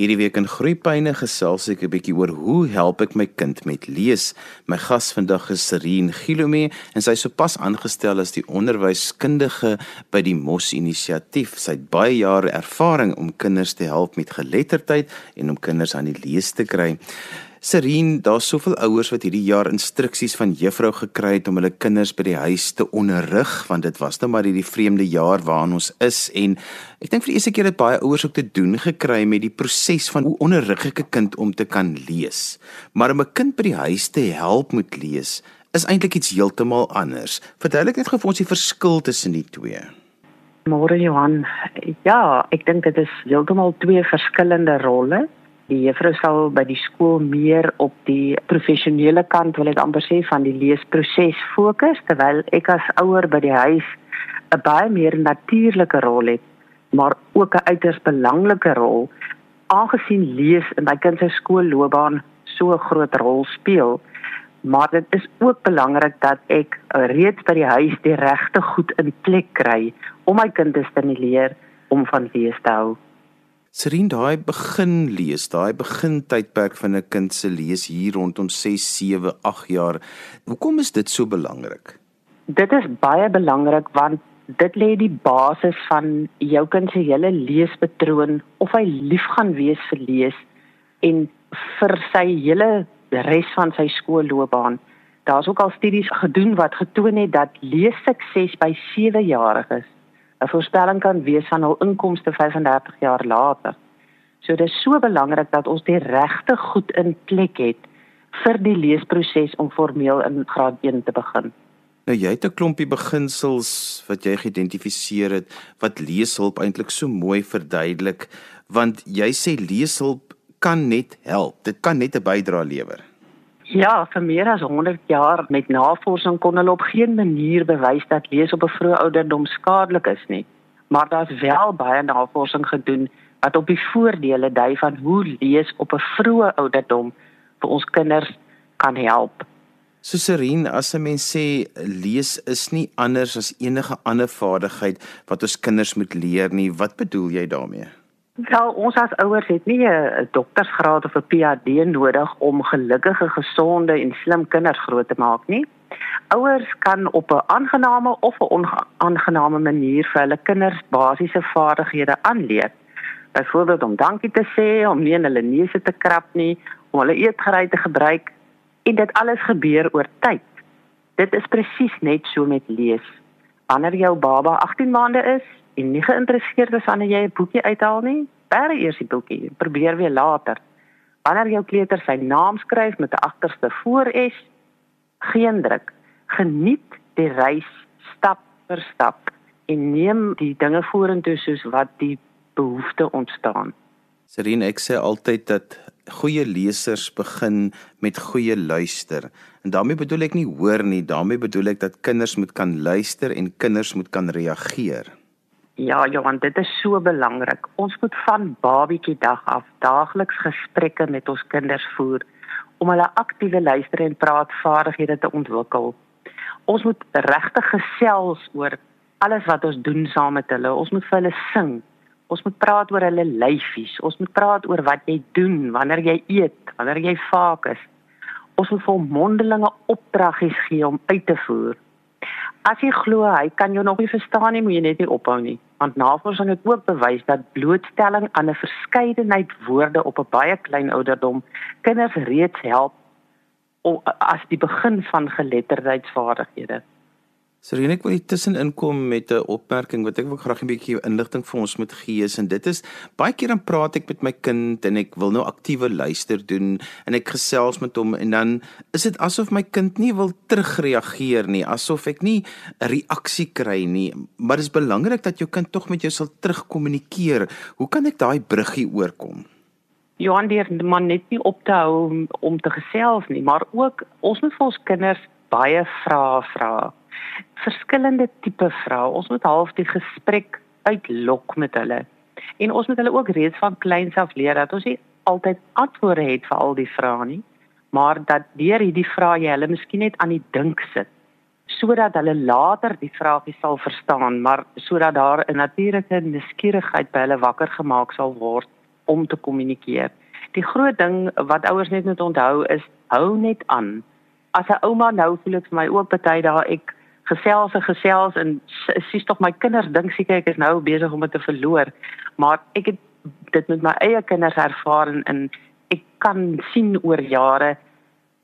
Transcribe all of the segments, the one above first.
Hierdie week in Groepyne gesels ek 'n bietjie oor hoe help ek my kind met lees. My gas vandag is Serene Gilome en sy is sopas aangestel as die onderwyskundige by die Mos Inisiatief. Sy het baie jare ervaring om kinders te help met geletterdheid en om kinders aan die lees te kry. Serene, daar's soveel ouers wat hierdie jaar instruksies van juffrou gekry het om hulle kinders by die huis te onderrig want dit was nou maar hierdie vreemde jaar waarin ons is en ek dink vir die eerste keer het baie ouers ook te doen gekry met die proses van hoe onderrig ek 'n kind om te kan lees. Maar om 'n kind by die huis te help moet lees is eintlik iets heeltemal anders. Verduidelik net gou vir ons die verskil tussen die twee. Môre Johan. Ja, ek dink dit is heeltemal twee verskillende rolle die juffrou sal by die skool meer op die professionele kant wil ek amper sê van die leesproses fokus terwyl ek as ouer by die huis 'n baie meer natuurlike rol het maar ook 'n uiters belangrike rol aangesien lees in my kind se skoolloopbaan so 'n groot rol speel. Maar dit is ook belangrik dat ek reeds by die huis die regte goed in plek kry om my kind te stimuleer om van lees te hou Serien daai begin lees, daai begin tydperk van 'n kind se lees hier rondom 6, 7, 8 jaar. Hoekom is dit so belangrik? Dit is baie belangrik want dit lê die basis van jou kind se hele leespatroon of hy lief gaan wees vir lees en vir sy hele res van sy skoolloopbaan. Daar's ook al studies gedoen wat getoon het dat leessukses by 7-jariges 'n voorspelling kan wees van hul inkomste 35 jaar later. So dit is so belangrik dat ons die regte goed in plek het vir die leesproses om formeel in graad 1 te begin. Nou jy het 'n klompie beginsels wat jy geïdentifiseer het wat leeshulp eintlik so mooi verduidelik want jy sê leeshulp kan net help. Dit kan net 'n bydrae lewer. Ja, vir meer as 100 jaar met navorsing kon hulle op geen manier bewys dat lees op 'n vroeë ouderdom skadelik is nie. Maar daar's wel baie navorsing gedoen wat op die voordele dui van hoe lees op 'n vroeë ouderdom vir ons kinders kan help. Suserien, as 'n mens sê lees is nie anders as enige ander vaardigheid wat ons kinders moet leer nie, wat bedoel jy daarmee? Wel, ons as ouers het nie 'n doktorsgraad of 'n PhD nodig om gelukkige, gesonde en slim kinders groot te maak nie. Ouers kan op 'n aangename of 'n onaangename manier vir hulle kinders basiese vaardighede aanleer. Byvoorbeeld om dankie te sê, om nie in hulle neuse te krap nie, om hulle eetgerei te gebruik en dit alles gebeur oor tyd. Dit is presies net so met lees. Wanneer jou baba 18 maande is, en nie geïnteresseerd is wanneer jy 'n boekie uithaal nie, bær eers die boekie probeer weer later. Wanneer jou kleuter sy naam skryf met 'n agterste voor S, geen druk. Geniet die reis stap vir stap en neem die dinge vorentoe soos wat die behoefte ontstaan. Serene, ek sê altyd dat goeie lesers begin met goeie luister. En daarmee bedoel ek nie hoor nie, daarmee bedoel ek dat kinders moet kan luister en kinders moet kan reageer. Ja, Johan, dit is so belangrik. Ons moet van babietjie dag af daagliks gesprekke met ons kinders voer om hulle aktiewe luister en praatvaardighede te ontwikkel. Ons moet regtig gesels oor alles wat ons doen saam met hulle. Ons moet vir hulle sing. Ons moet praat oor hulle lyfies. Ons moet praat oor wat jy doen wanneer jy eet, wanneer jy vaak is. Ons moet vir mondelinge opdraggies gee om uit te voer. As jy glo hy kan jou nog nie verstaan nie, moet jy net nie ophou nie. Want navorsing het ook bewys dat blootstelling aan 'n verskeidenheid woorde op 'n baie klein ouderdom kinders reeds help as die begin van geletterdheidsvaardighede. Serene, ek wil hier tussenin kom met 'n opmerking wat ek wil graag 'n bietjie inligting vir ons moet gee en dit is baie keer dan praat ek met my kind en ek wil nou aktiewe luister doen en ek gesels met hom en dan is dit asof my kind nie wil terugreageer nie, asof ek nie 'n reaksie kry nie, maar dit is belangrik dat jou kind tog met jou sal terugkommunikeer. Hoe kan ek daai bruggie oorkom? Johan, die man net nie op te hou om, om te gesels nie, maar ook ons moet vir ons kinders baie vrae vra. vra verskillende tipe vrae. Ons moet half die gesprek uitlok met hulle. En ons moet hulle ook reeds van kleins af leer dat ons nie altyd antwoorde het vir al die vrae nie, maar dat deur hierdie vrae jy hulle miskien net aan die dink sit sodat hulle later die vragie sal verstaan, maar sodat daar 'n natuurlike nuuskierigheid by hulle wakker gemaak sal word om te kommunikeer. Die groot ding wat ouers net moet onthou is hou net aan. As 'n ouma nou voel ek vir my ook baie dae ek gesels en gesels en sies tog my kinders dink seker ek is nou besig om dit te verloor, maar ek het dit met my eie kinders ervaar en, en ek kan sien oor jare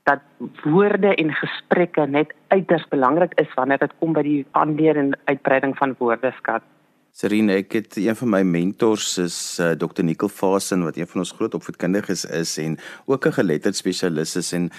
dat woorde en gesprekke net uiters belangrik is wanneer dit kom by die aanleer en uitbreiding van woordeskat. Serine, ek het een van my mentors is uh, Dr. Nicole Fasen wat een van ons groot opvoedkundiges is en ook 'n geletterd spesialis is en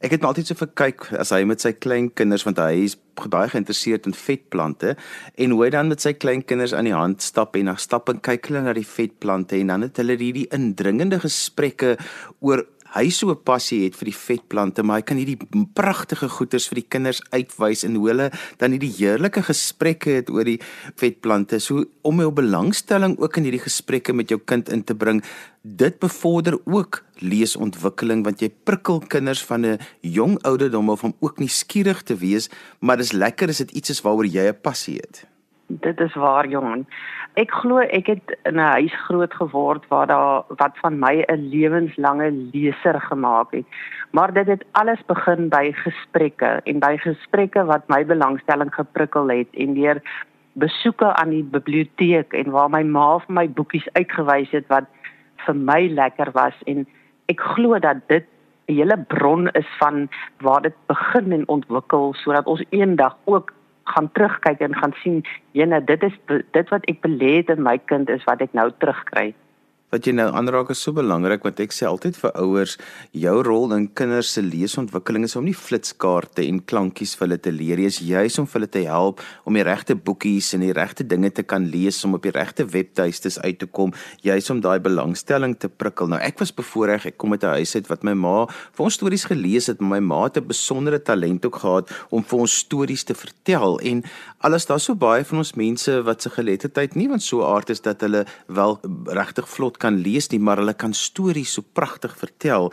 ek het altyd so vir kyk as hy met sy klein kinders want hy is baie geïnteresseerd in vetplante en hoe hy dan met sy klein kinders aan die hand stap en na stap en kyk hulle na die vetplante en dan het hulle hierdie indringende gesprekke oor hy so 'n passie het vir die vetplante, maar hy kan hierdie pragtige goeders vir die kinders uitwys en hoe hulle dan hierdie heerlike gesprekke het oor die vetplante. So om jou belangstelling ook in hierdie gesprekke met jou kind in te bring, dit bevorder ook leesontwikkeling want jy prikkel kinders van 'n jong ouderdom of om ook nie skieurig te wees, maar dis lekker as dit iets is waaroor jy 'n passie het. Dit is waar, Johan ek glo ek het in 'n huis groot geword waar daar wat van my 'n lewenslange leser gemaak het. Maar dit het alles begin by gesprekke en by gesprekke wat my belangstelling geprikkel het en deur besoeke aan die biblioteek en waar my ma vir my boekies uitgewys het wat vir my lekker was en ek glo dat dit 'n hele bron is van waar dit begin en ontwikkel sodat ons eendag ook gaan terugkyk en gaan sien, jene, dit is dit wat ek belê het in my kind is wat ek nou terugkry wat jy nou aanraak is so belangrik want ek sê altyd vir ouers jou rol in kinders se leesontwikkeling is om nie flitskaarte en klankies vir hulle te leer jy is juis om vir hulle te help om die regte boekies en die regte dinge te kan lees om op die regte webtuistes uit te kom juis om daai belangstelling te prikkel. Nou ek was bevoorreg ek kom uit 'n huis uit wat my ma vir ons stories gelees het my ma het 'n besondere talent ook gehad om vir ons stories te vertel. En alles daar so baie van ons mense wat se geletterdheid nie want so aard is dat hulle wel regtig vlot kan lees nie, maar hulle kan stories so pragtig vertel.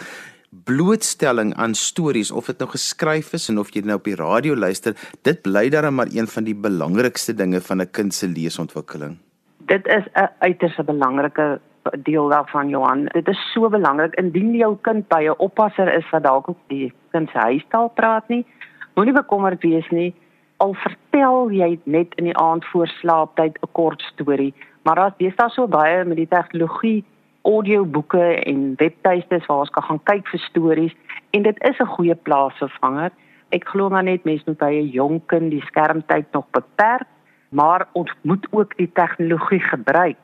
Blootstelling aan stories of dit nou geskryf is en of jy nou op die radio luister, dit bly dan maar een van die belangrikste dinge van 'n kind se leesontwikkeling. Dit is 'n uiters belangrike deel daarvan Johan. Dit is so belangrik indien jou kind by 'n oppasser is wat dalk op die kind se huistaal praat nie, moenie bekommerd wees nie. Al vertel jy net in die aand voor slaaptyd 'n kort storie, Maar daar's deesdae so baie met die tegnologie, audioboeke en webtuistes waar ons kan gaan kyk vir stories en dit is 'n goeie plaasvervanger. Ek glo maar net mense moet by 'n jong kind die skermtyd nog beperk, maar ons moet ook die tegnologie gebruik.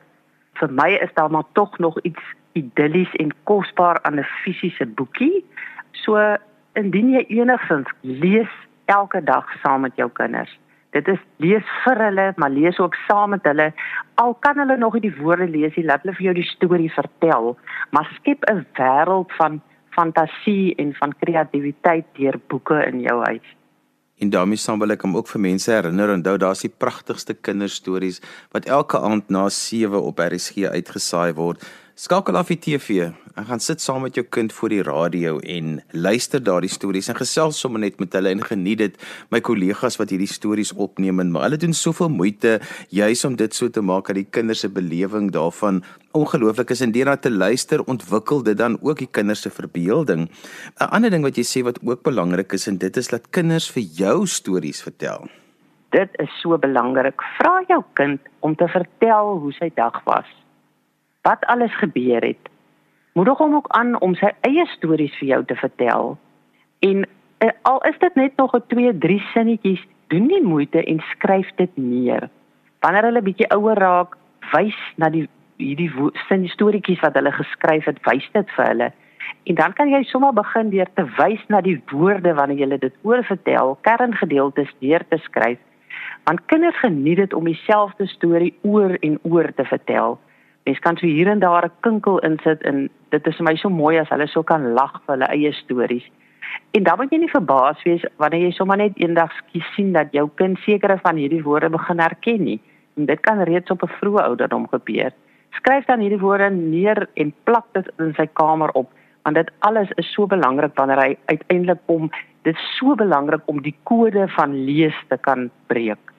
Vir my is daar maar tog nog iets idillies en kosbaar aan 'n fisiese boekie. So indien jy enigsins lees elke dag saam met jou kinders Dit is lees vir hulle, maar lees ook saam met hulle. Al kan hulle nog nie die woorde lees nie, laat hulle vir jou die storie vertel, maar skep 'n wêreld van fantasie en van kreatiwiteit deur boeke in jou huis. En daarmee saam wil ek hom ook vir mense herinner onthou daar's die pragtigste kinderstories wat elke aand na 7 op RSG uitgesaai word. Skakel af die TV. Ek gaan sit saam met jou kind voor die radio en luister daardie stories en gesels sommer net met hulle en geniet dit. My kollegas wat hierdie stories opneem en maar hulle doen soveel moeite juis om dit so te maak dat die kinders se belewing daarvan ongelooflik is en deur na te luister ontwikkel dit dan ook die kinders se verbeelding. 'n Ander ding wat jy sê wat ook belangrik is en dit is dat kinders vir jou stories vertel. Dit is so belangrik. Vra jou kind om te vertel hoe sy dag was wat alles gebeur het. Moedig hom ook aan om sy eie stories vir jou te vertel. En uh, al is dit net nog 'n 2, 3 sinnetjies, doen nie moeite en skryf dit neer. Wanneer hulle bietjie ouer raak, wys na die hierdie sin storieetjies wat hulle geskryf het, wys dit vir hulle. En dan kan jy sommer begin deur te wys na die woorde wanneer jy dit oorvertel, kerngedeeltes deur te skryf. Want kinders geniet dit om dieselfde storie oor en oor te vertel mens kan so hier en daar 'n kinkel insit en dit is vir my so mooi as hulle so kan lag vir hulle eie stories. En dan moet jy nie verbaas wees wanneer jy sommer net eendag sien dat jou kind sekere van hierdie woorde begin herken nie. En dit kan reeds op 'n vroeë ouderdom gebeur. Skryf dan hierdie woorde neer en plak dit in sy kamer op want dit alles is so belangrik wanneer hy uiteindelik kom. Dit is so belangrik om die kode van lees te kan breek.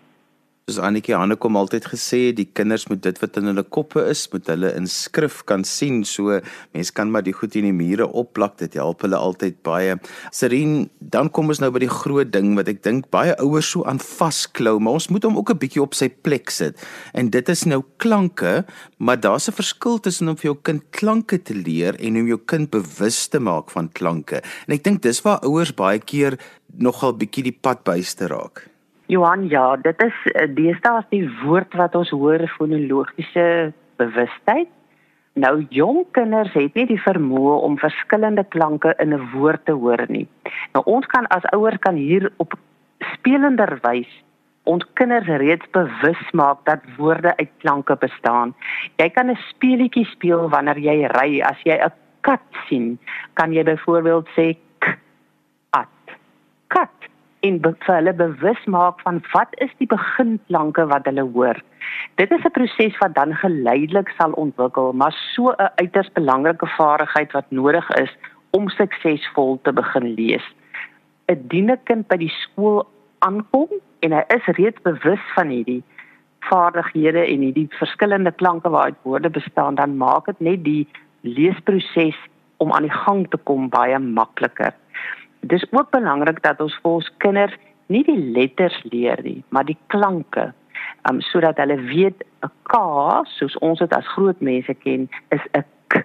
Soos Annetjie Hannekom altyd gesê het, die kinders moet dit wat in hulle koppe is, moet hulle in skrif kan sien. So mense kan maar die goed in die mure opplak. Dit help hulle altyd baie. Serien, dan kom ons nou by die groot ding wat ek dink baie ouers so aan vasklou, maar ons moet hom ook 'n bietjie op sy plek sit. En dit is nou klanke, maar daar's 'n verskil tussen om vir jou kind klanke te leer en om jou kind bewus te maak van klanke. En ek dink dis waar ouers baie keer nogal bietjie die pad byste raak. Johan, ja, dit is eh, deesdae as die woord wat ons hoor fonologiese bewustheid. Nou jong kinders het nie die vermoë om verskillende klanke in 'n woord te hoor nie. Nou ons kan as ouers kan hier op spelender wys ons kinders reeds bewus maak dat woorde uit klanke bestaan. Jy kan 'n speelietjie speel wanneer jy ry. As jy 'n kat sien, kan jy byvoorbeeld sê k at. Kat en vir hulle bewus maak van wat is die beginklanke wat hulle hoor. Dit is 'n proses wat dan geleidelik sal ontwikkel, maar so 'n uiters belangrike vaardigheid wat nodig is om suksesvol te begin lees. 'n Diene kind by die skool aankom en hy is reeds bewus van hierdie vaardighede en hierdie verskillende klanke waaruit woorde bestaan, dan maak dit net die leesproses om aan die gang te kom baie makliker dis ook belangrik dat ons vir ons kinders nie die letters leer nie, maar die klanke. Um sodat hulle weet 'n K, soos ons dit as groot mense ken, is 'n K.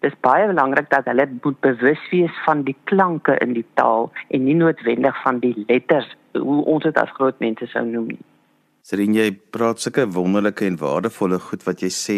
Dis baie belangrik dat hulle moet bewus wees van die klanke in die taal en nie noodwendig van die letters hoe ons dit as groot mense sou noem nie. Serien jy praat sulke wonderlike en waardevolle goed wat jy sê.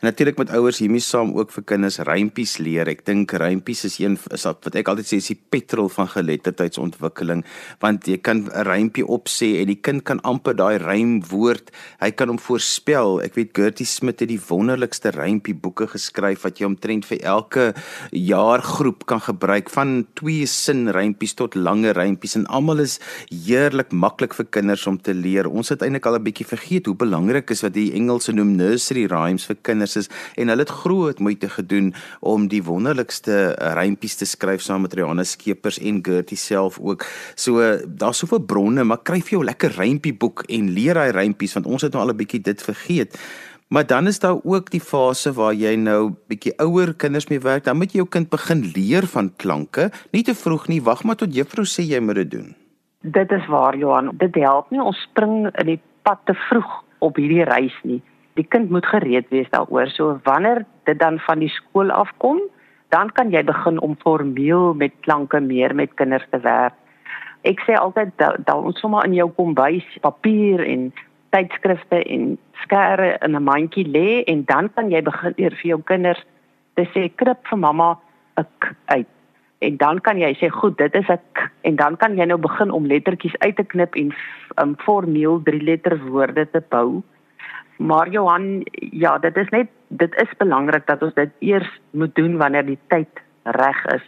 En natuurlik met ouers hiermee saam ook vir kinders rympies leer. Ek dink rympies is een is wat ek altyd sê is die petrol van geletterdheidsontwikkeling want jy kan 'n rympie opsê en die kind kan amper daai rymwoord, hy kan hom voorspel. Ek weet Gertie Smit het die wonderlikste rympie boeke geskryf wat jy omtrent vir elke jaargroep kan gebruik van twee sin rympies tot lange rympies en almal is heerlik maklik vir kinders om te leer. Ons het eintlik al 'n bietjie vergeet hoe belangrik is wat die Engelse noem nursery rhymes vir kinders is en hulle het groot moeite gedoen om die wonderlikste eh, rympies te skryf saam met Rihanna Skeepers en Gertie self ook. So daar's soveel bronne, maar kry vir jou lekker rympie boek en leer daai rympies want ons het nou al 'n bietjie dit vergeet. Maar dan is daar ook die fase waar jy nou bietjie ouer kinders mee werk, dan moet jy jou kind begin leer van klanke, nie te vroeg nie, wag maar tot juffrou sê jy moet dit doen. Dit is waar Johan, dit help nie ons spring in die pad te vroeg op hierdie reis nie. Die kind moet gereed wees daaroor. So wanneer dit dan van die skool afkom, dan kan jy begin om formeel met klanke meer met kinders te werk. Ek sê altyd dan ons sommer in jou kombuis papier en tydskrifte en skare in 'n mandjie lê en dan kan jy begin eer vir jou kinders te sê krip vir mamma 'n uit en dan kan jy sê goed dit is 'n en dan kan jy nou begin om lettertjies uit te knip en um, formeel drie letter woorde te bou. Maar Johan, ja, dit is net dit is belangrik dat ons dit eers moet doen wanneer die tyd reg is.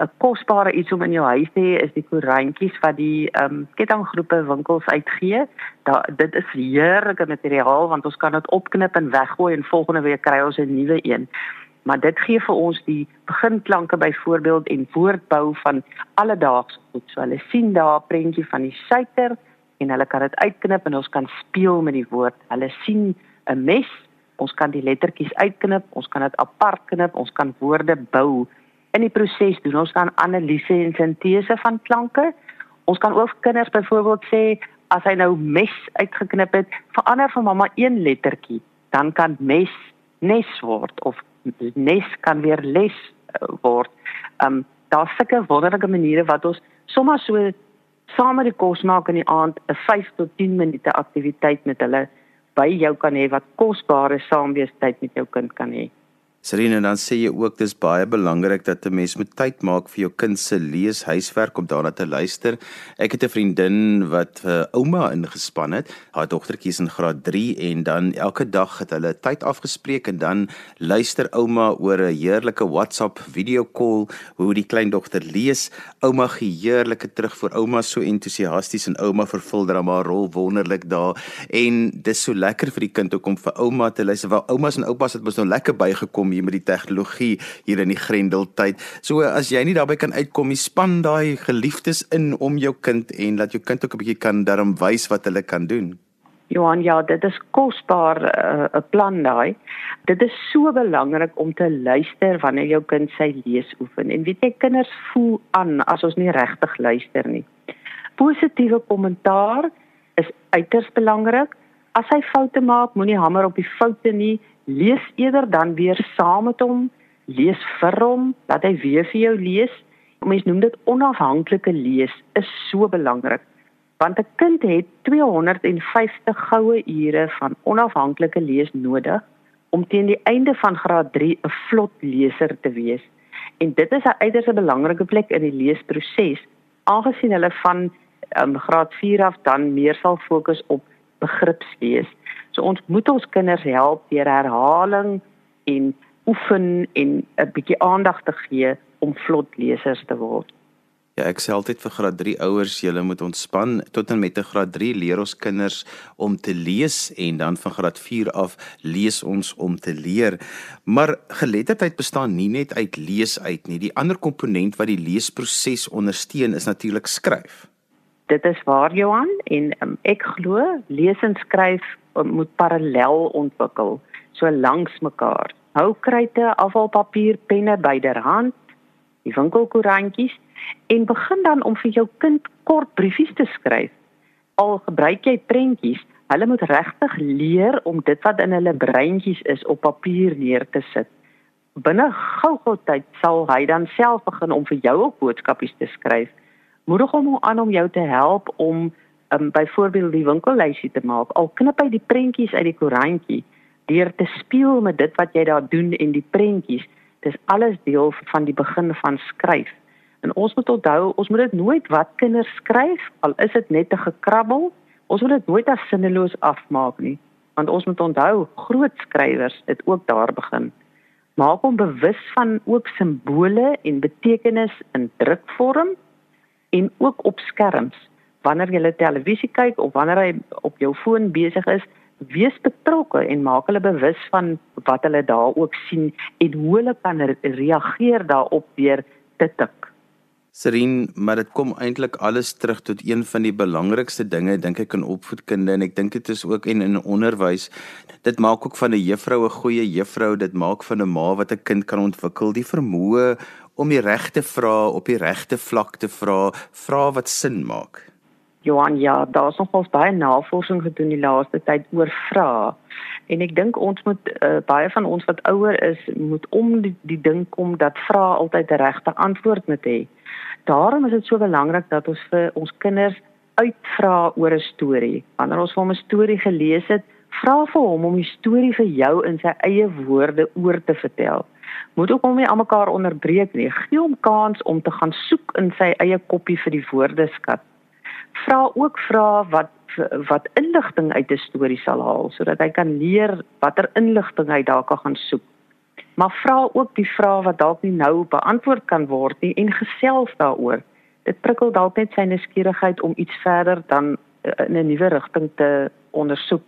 'n Kosbare iets om in jou huis te hê is die koerantjies wat die ehm um, kettinggroepe winkels uitgee. Da dit is heerlike materiaal want ons kan dit opknip en weggooi en volgende week kry ons 'n nuwe een maar dit gee vir ons die beginklanke byvoorbeeld en woordbou van alledaagse goed. So hulle sien daar 'n prentjie van die suiker en hulle kan dit uitknip en ons kan speel met die woord. Hulle sien 'n mes, ons kan die lettertjies uitknip, ons kan dit apart knip, ons kan woorde bou. In die proses doen ons dan analise en sintese van klanke. Ons kan ook kinders byvoorbeeld sê as hy nou mes uitgeknip het, verander vir mamma een lettertjie, dan kan mes nes word of nes kan weer les uh, word. Um daar's sulke wonderlike maniere wat ons sommer so saam met die kos maak in die aand 'n 5 tot 10 minute aktiwiteit met hulle by jou kan hê wat kosbare saamweestyd met jou kind kan hê. Serena dan sê jy ook dis baie belangrik dat 'n mens moet tyd maak vir jou kind se leeshuiswerk om daarna te luister. Ek het 'n vriendin wat vir uh, ouma ingespan het. Haar dogtertjie is in graad 3 en dan elke dag het hulle tyd afgespreek en dan luister ouma oor 'n heerlike WhatsApp video call hoe die kleindogter lees. Ouma gee heerlike terug vir ouma so entoesiasties en ouma vervul dan haar rol wonderlik daar en dis so lekker vir die kind om vir ouma te luister. Waar oumas en oupas het mos nou lekker bygekom hier met die tegnologie hier in die Grendeltyd. So as jy nie daarbey kan uitkom nie, span daai geliefdes in om jou kind en laat jou kind ook 'n bietjie kan darm wys wat hulle kan doen. Johan, ja, dit is kosbaar eh, 'n uh, plan daai. Dit is so belangrik om te luister wanneer jou kind sy lees oefen. En weet jy, kinders voel aan as ons nie regtig luister nie. Positiewe kommentaar is uiters belangrik. As hy foute maak, moenie hamer op die foute nie. Lees eerder dan weer saam met hom. Lees vir hom, laat hy weer vir jou lees. Mense noem dit onafhanklike lees is so belangrik want 'n kind het 250 goue ure van onafhanklike lees nodig om teen die einde van graad 3 'n vlot leser te wees. En dit is 'n uiters belangrike plek in die leesproses, aangesien hulle van um, graad 4 af dan meer sal fokus op begripslees. So ons moet ons kinders help deur herhaling en oefen en 'n bietjie aandag te gee om vlot lesers te word. Ja, ek sê altyd vir graad 3 ouers, julle moet ontspan. Tot en met 'n graad 3 leer ons kinders om te lees en dan van graad 4 af lees ons om te leer. Maar geletterdheid bestaan nie net uit lees uit nie. Die ander komponent wat die leesproses ondersteun is natuurlik skryf. Dit is waar Johan en um, ek glo lees en skryf um, moet parallel ontwikkel, so langs mekaar. Hou kruite, afvalpapier, penne byderhand, die winkelkoerantjies en begin dan om vir jou kind kort briefies te skryf. Al gebruik jy prentjies, hulle moet regtig leer om dit wat in hulle breintjies is op papier neer te sit. Binne gou-gou tyd sal hy dan self begin om vir jou op boodskapies te skryf. Moedig hom aan om jou te help om um, byvoorbeeld die winkellysie te maak. Al knip hy die prentjies uit die koerantjie deur te speel met dit wat jy daar doen en die prentjies. Dis alles deel van die begin van skryf. En ons moet onthou, ons moet dit nooit wat kinders skryf, al is dit net 'n gekrabbel, ons moet dit nooit as sinneloos afmaak nie. Want ons moet onthou, groot skrywers het ook daar begin. Maak hom bewus van ook simbole en betekenis in drukvorm en ook op skerms. Wanneer jy televisie kyk of wanneer hy op jou foon besig is, wees betrokke en maak hulle bewus van wat hulle daar ook sien en hoe hulle kan reageer daarop deur te tik. Serien, maar dit kom eintlik alles terug tot een van die belangrikste dinge dink ek in opvoedkunde en ek dink dit is ook en in onderwys. Dit maak ook van 'n juffrou 'n goeie juffrou, dit maak van 'n ma wat 'n kind kan ontwikkel, die vermoë om die regte vrae op die regte vlak te vra, vrae wat sin maak. Johan, ja, daar's nogals baie navorsing gedoen die laaste tyd oor vrae. En ek dink ons moet uh, baie van ons wat ouer is, moet om die, die ding kom dat vrae altyd 'n regte antwoord moet hê. Daarom is dit so belangrik dat ons vir ons kinders uitvra oor 'n storie. Wanneer ons vir hom 'n storie gelees het, vra vir hom om die storie vir jou in sy eie woorde oor te vertel. Moet ook hom nie almekaar onderbreek nie. Gee hom kans om te gaan soek in sy eie koppie vir die woordeskat. Vra ook vra wat wat inligting uit 'n storie sal haal sodat hy kan leer watter inligting hy daar kan gaan soek maar vra ook die vrae wat dalk nie nou beantwoord kan word nie en gesels daaroor. Dit prikkel dalk net sy nuuskierigheid om iets verder dan uh, in 'n nuwe rigting te ondersoek.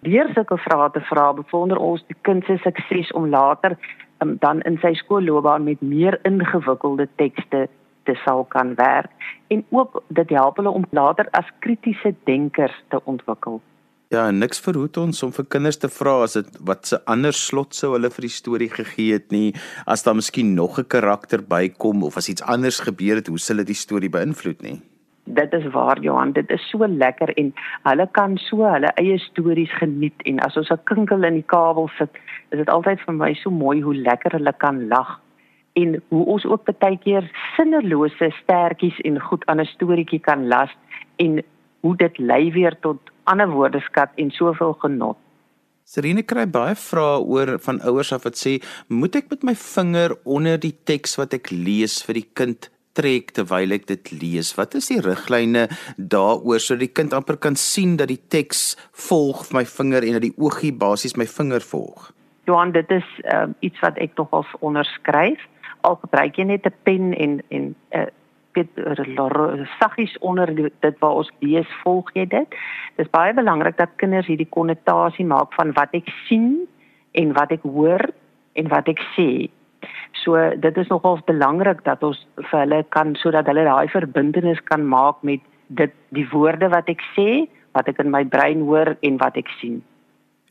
Deur sulke vrae te vra bevorder ons die kind se sukses om later um, dan in sy skoolloopbaan met meer ingewikkelde tekste te sal kan werk en ook dit help hulle om later as kritiese denkers te ontwikkel. Ja, niks verhoed ons om vir kinders te vra as dit wat se ander slot sou hulle vir die storie gegee het nie, as daar miskien nog 'n karakter bykom of as iets anders gebeur het, hoe sal dit die storie beïnvloed nie? Dit is waar Johan, dit is so lekker en hulle kan so hulle eie stories geniet en as ons 'n kinkel in die kabel sit, is dit altyd vir my so mooi hoe lekker hulle kan lag en hoe ons ook baie keer sinnelose stertjies en goed aan 'n storieetjie kan las en hoe dit lei weer tot ander woordeskat en soveel genot. Serene kry baie vrae oor van ouers af wat sê, "Moet ek met my vinger onder die teks wat ek lees vir die kind trek terwyl ek dit lees? Wat is die riglyne daaroor sodat die kind amper kan sien dat die teks volg my vinger en dat die oogie basies my vinger volg?" Johan, dit is uh, iets wat ek nogals onderskryf. Al gebruik jy net 'n pen en en uh, weet saggies onder dit waar ons lees volg jy dit. Dis baie belangrik dat kinders hierdie konnotasie maak van wat ek sien en wat ek hoor en wat ek sê. So dit is nogal belangrik dat ons vir hulle kan sodat hulle daai verbintenis kan maak met dit die woorde wat ek sê wat ek in my brein hoor en wat ek sien.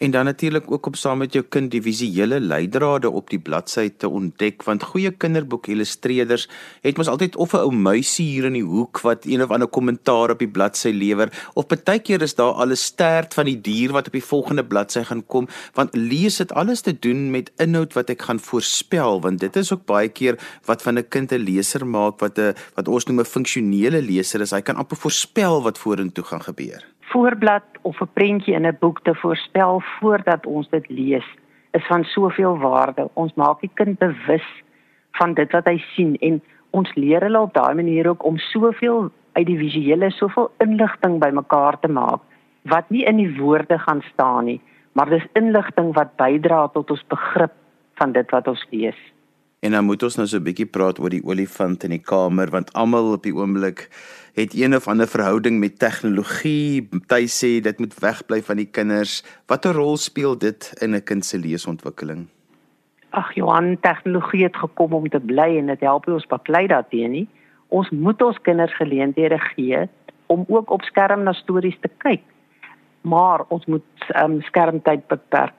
En dan natuurlik ook om saam met jou kind die visuele leidrade op die bladsy te ontdek want goeie kinderboek illustreerders het mos altyd of 'n ou muisie hier in die hoek wat een of ander kommentaar op die bladsy lewer of baie keer is daar al 'n stert van die dier wat op die volgende bladsy gaan kom want lees dit alles te doen met inhoud wat ek gaan voorspel want dit is ook baie keer wat van 'n kind 'n leser maak wat 'n wat ons noem 'n funksionele leser is. Hy kan amper voorspel wat vorentoe gaan gebeur voorblad of 'n prentjie in 'n boek te voorspel voordat ons dit lees is van soveel waarde. Ons maak die kind bewus van dit wat hy sien en ons leer hulle op daai manier ook om soveel uit die visuele soveel inligting bymekaar te maak wat nie in die woorde gaan staan nie, maar dis inligting wat bydra tot ons begrip van dit wat ons lees. En dan moet ons nou so 'n bietjie praat oor die olifant in die kamer want almal op die oomblik het een of ander verhouding met tegnologie. Party sê dit moet wegbly van die kinders. Watter rol speel dit in 'n kind se leesontwikkeling? Ag Johan, tegnologie het gekom om te bly en dit help ons baklei daarteen nie. Ons moet ons kinders geleenthede gee om ook op skerm na stories te kyk. Maar ons moet um, skermtyd beperk.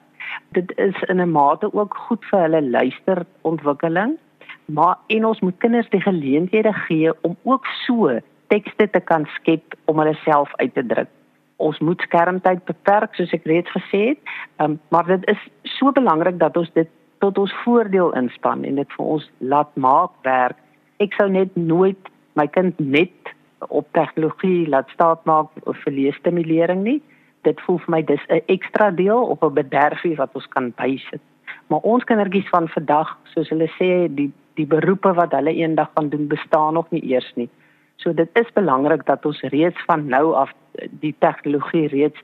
Dit is in 'n mate ook goed vir hulle luisterontwikkeling, maar en ons moet kinders die geleenthede gee om ook so tekste te kan skep om hulle self uit te druk. Ons moet skermtyd beperk soos ek reeds gesê het, um, maar dit is so belangrik dat ons dit tot ons voordeel inspann en dit vir ons laat maak werk. Ek sou net nooit my kind net op tegnologie laat staat maak of vir leesstimulering nie. Dit voel vir my dis 'n ekstra deel op 'n bederfie wat ons kan bysit. Maar ons kindertjies van vandag, soos hulle sê, die die beroepe wat hulle eendag gaan doen bestaan nog nie eers nie. So dit is belangrik dat ons reeds van nou af die tegnologie reeds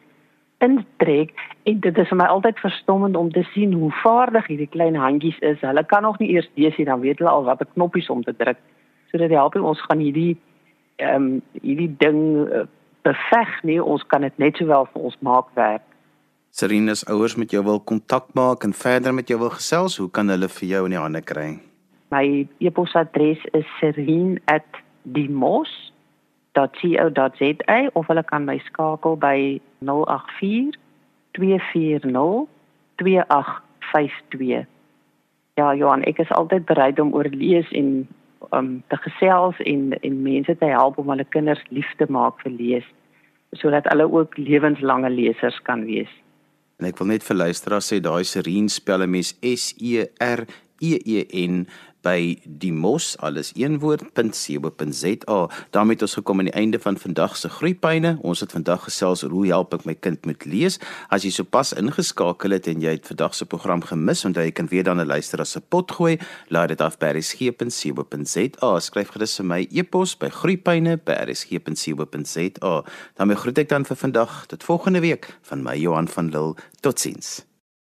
intrek en dit is vir my altyd verstommend om te sien hoe vaardig hierdie klein handjies is. Hulle kan nog nie eers lees nie, dan weet hulle al watter knoppies om te druk. So dit help ons gaan hierdie ehm um, hierdie ding uh, beveg nie. Ons kan dit net sowel vir ons maak werk. Serena's ouers met jou wil kontak maak en verder met jou wil gesels, hoe kan hulle vir jou in die hande kry? My e-posadres is serene@ diemos.co.za of hulle kan my skakel by 084 240 2852. Ja, Johan, ek is altyd bereid om oor lees en om te gesels en en mense te help om hulle kinders lief te maak vir lees sodat hulle ook lewenslange lesers kan wees. En ek wil net vir luisteraars sê daai Serene spel 'n mens S E R E E N by die mos alles een woord.co.za. daarmee ons gekom aan die einde van vandag se groeipyne. Ons het vandag gesels oor hoe help ek my kind met lees. As jy sopas ingeskakel het en jy het vandag se program gemis, onthou jy kan weer dan luister as 'n pot gooi. Laai dit af by resgep.co.za. Skryf gerus vir my e-pos by groeipyne@resgep.co.za. daarmee groet ek dan vir vandag tot volgende week van my Johan van Lille. Totsiens.